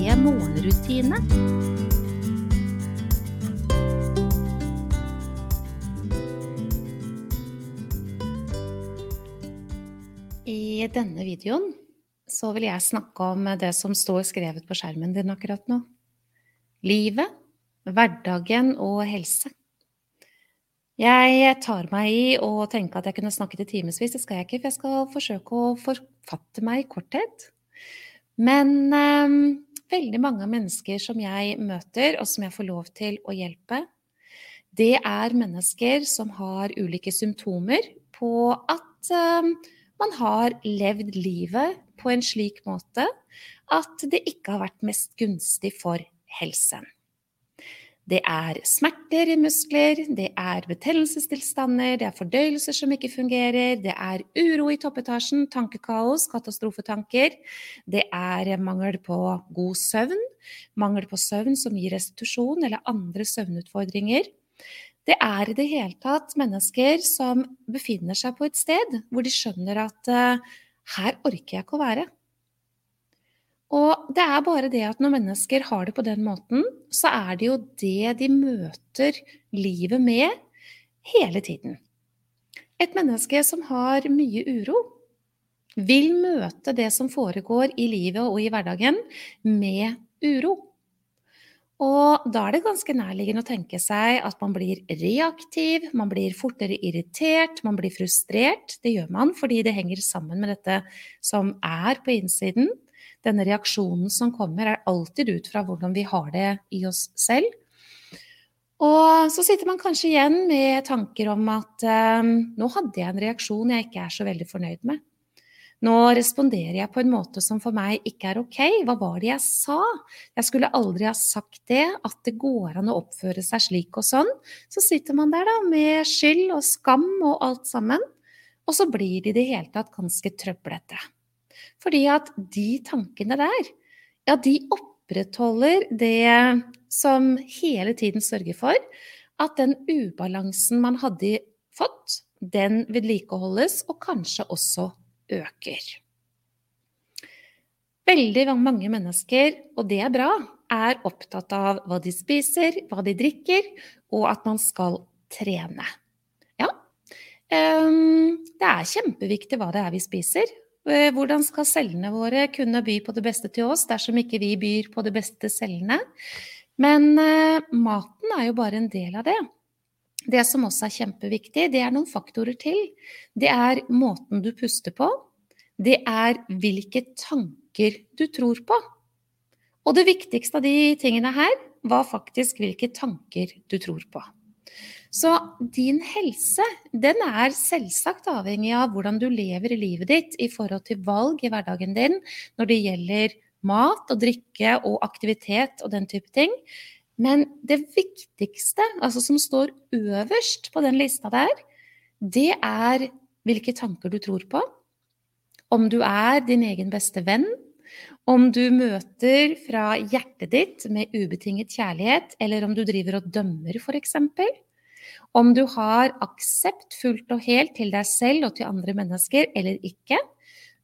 morgenrutine. I denne videoen så vil jeg snakke om det som står skrevet på skjermen din akkurat nå. Livet, hverdagen og helse. Jeg tar meg i å tenke at jeg kunne snakket i timevis. Det skal jeg ikke, for jeg skal forsøke å forfatte meg i korthet. Men um, veldig mange mennesker som jeg møter, og som jeg får lov til å hjelpe, det er mennesker som har ulike symptomer på at um, man har levd livet på en slik måte at det ikke har vært mest gunstig for helsen. Det er smerter i muskler, det er betennelsestilstander, det er fordøyelser som ikke fungerer, det er uro i toppetasjen, tankekaos, katastrofetanker. Det er mangel på god søvn, mangel på søvn som gir restitusjon eller andre søvnutfordringer. Det er i det hele tatt mennesker som befinner seg på et sted hvor de skjønner at uh, her orker jeg ikke å være. Og det er bare det at når mennesker har det på den måten, så er det jo det de møter livet med hele tiden. Et menneske som har mye uro, vil møte det som foregår i livet og i hverdagen, med uro. Og da er det ganske nærliggende å tenke seg at man blir reaktiv, man blir fortere irritert, man blir frustrert. Det gjør man fordi det henger sammen med dette som er på innsiden denne reaksjonen som kommer, er alltid ut fra hvordan vi har det i oss selv. Og så sitter man kanskje igjen med tanker om at um, nå hadde jeg en reaksjon jeg ikke er så veldig fornøyd med. Nå responderer jeg på en måte som for meg ikke er ok. Hva var det jeg sa? Jeg skulle aldri ha sagt det, at det går an å oppføre seg slik og sånn. Så sitter man der da med skyld og skam og alt sammen, og så blir det i det hele tatt ganske trøblete. Fordi at de tankene der, ja, de opprettholder det som hele tiden sørger for at den ubalansen man hadde fått, den vedlikeholdes og kanskje også øker. Veldig mange mennesker, og det er bra, er opptatt av hva de spiser, hva de drikker, og at man skal trene. Ja, ehm, det er kjempeviktig hva det er vi spiser, hvordan skal cellene våre kunne by på det beste til oss dersom ikke vi byr på det beste til cellene? Men eh, maten er jo bare en del av det. Det som også er kjempeviktig, det er noen faktorer til. Det er måten du puster på. Det er hvilke tanker du tror på. Og det viktigste av de tingene her var faktisk hvilke tanker du tror på. Så din helse, den er selvsagt avhengig av hvordan du lever i livet ditt i forhold til valg i hverdagen din når det gjelder mat og drikke og aktivitet og den type ting. Men det viktigste, altså som står øverst på den lista der, det er hvilke tanker du tror på. Om du er din egen beste venn. Om du møter fra hjertet ditt med ubetinget kjærlighet, eller om du driver og dømmer, f.eks. Om du har aksept fullt og helt til deg selv og til andre mennesker eller ikke.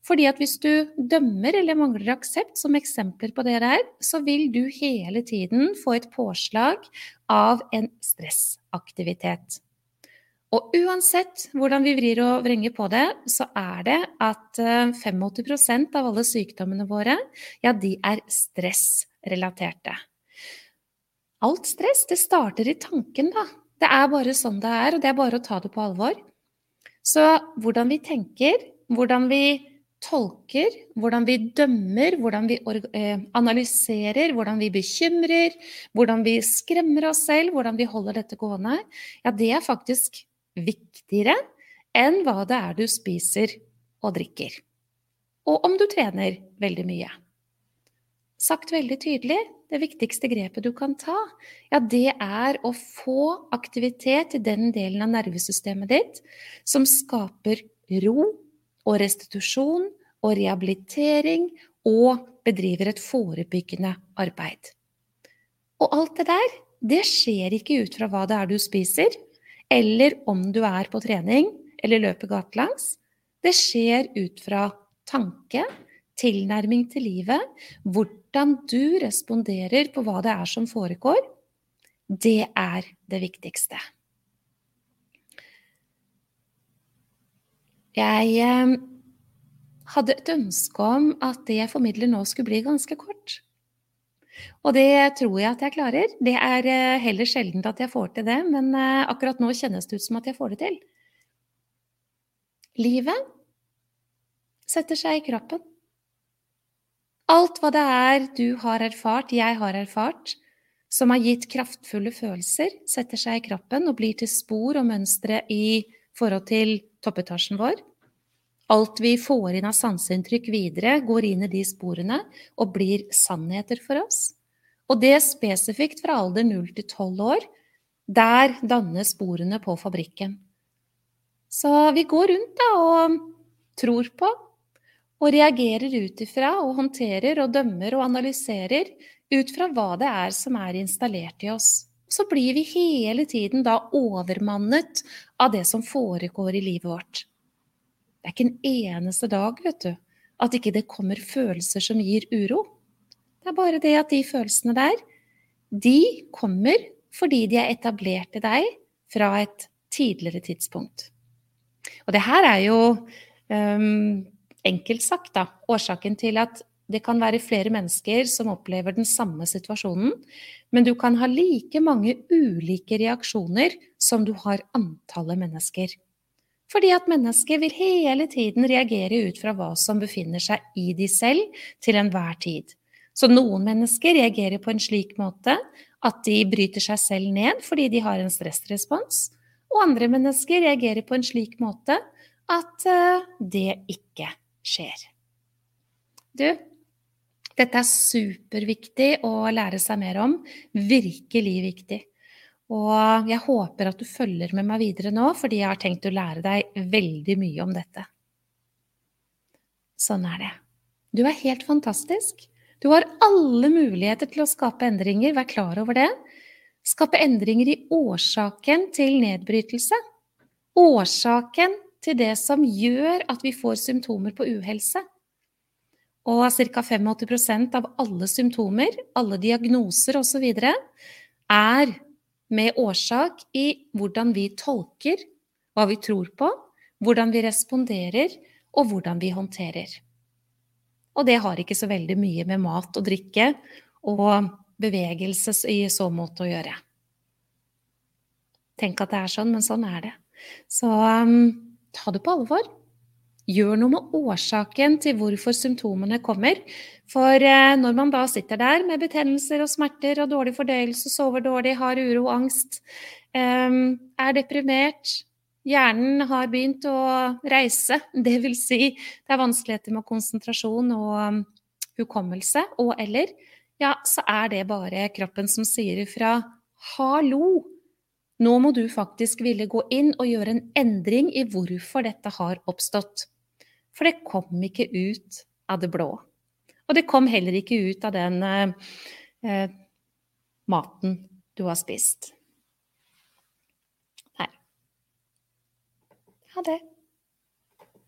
Fordi at hvis du dømmer eller mangler aksept, som eksempler på det der, så vil du hele tiden få et påslag av en stressaktivitet. Og uansett hvordan vi vrir og vrenger på det, så er det at 85 eh, av alle sykdommene våre, ja, de er stressrelaterte. Alt stress, det starter i tanken, da. Det er bare sånn det er, og det er bare å ta det på alvor. Så hvordan vi tenker, hvordan vi tolker, hvordan vi dømmer, hvordan vi eh, analyserer, hvordan vi bekymrer, hvordan vi skremmer oss selv, hvordan vi holder dette gående, ja, det er faktisk viktigere enn hva det er du spiser og drikker. Og om du trener veldig mye. Sagt veldig tydelig, det viktigste grepet du kan ta, ja, det er å få aktivitet i den delen av nervesystemet ditt som skaper ro og restitusjon og rehabilitering og bedriver et forebyggende arbeid. Og alt det der, det skjer ikke ut fra hva det er du spiser, eller om du er på trening eller løper gatelangs. Det skjer ut fra tanke, tilnærming til livet, hvordan du responderer på hva det er som foregår, det er det viktigste. Jeg eh, hadde et ønske om at det jeg formidler nå, skulle bli ganske kort. Og det tror jeg at jeg klarer. Det er eh, heller sjelden at jeg får til det, men eh, akkurat nå kjennes det ut som at jeg får det til. Livet setter seg i kroppen. Alt hva det er du har erfart, jeg har erfart, som har gitt kraftfulle følelser, setter seg i kroppen og blir til spor og mønstre i forhold til toppetasjen vår. Alt vi får inn av sanseinntrykk videre, går inn i de sporene og blir sannheter for oss. Og det spesifikt fra alder 0 til 12 år. Der danner sporene på fabrikken. Så vi går rundt da og tror på og reagerer ut ifra og håndterer og dømmer og analyserer ut fra hva det er som er installert i oss. Så blir vi hele tiden da overmannet av det som foregår i livet vårt. Det er ikke en eneste dag, vet du, at ikke det kommer følelser som gir uro. Det er bare det at de følelsene der, de kommer fordi de er etablert i deg fra et tidligere tidspunkt. Og det her er jo um, enkelt sagt, da, årsaken til at det kan være flere mennesker som opplever den samme situasjonen, men du kan ha like mange ulike reaksjoner som du har antallet mennesker. Fordi at mennesker vil hele tiden reagere ut fra hva som befinner seg i de selv til enhver tid. Så noen mennesker reagerer på en slik måte at de bryter seg selv ned fordi de har en stressrespons, og andre mennesker reagerer på en slik måte at eh, det ikke skjer. Du, dette er superviktig å lære seg mer om. Virkelig viktig. Og jeg håper at du følger med meg videre nå, fordi jeg har tenkt å lære deg veldig mye om dette. Sånn er det. Du er helt fantastisk. Du har alle muligheter til å skape endringer, vær klar over det. Skape endringer i årsaken til nedbrytelse. Årsaken til det som gjør at vi får symptomer på uhelse. Og ca. 85% av alle symptomer, alle diagnoser osv. er med årsak i hvordan vi tolker hva vi tror på, hvordan vi responderer, og hvordan vi håndterer. Og det har ikke så veldig mye med mat og drikke og bevegelse i så måte å gjøre. Tenk at det er sånn, men sånn er det. Så um, ta det på alvor. Gjør noe med årsaken til hvorfor symptomene kommer. For eh, når man da sitter der med betennelser og smerter og dårlig fordøyelse, sover dårlig, har uro og angst, eh, er deprimert, hjernen har begynt å reise, vil si det er vanskeligheter med konsentrasjon og um, hukommelse, og eller, ja, så er det bare kroppen som sier ifra 'hallo'. Nå må du faktisk ville gå inn og gjøre en endring i hvorfor dette har oppstått. For det kom ikke ut av det blå. Og det kom heller ikke ut av den eh, eh, maten du har spist. Nei. Ha det.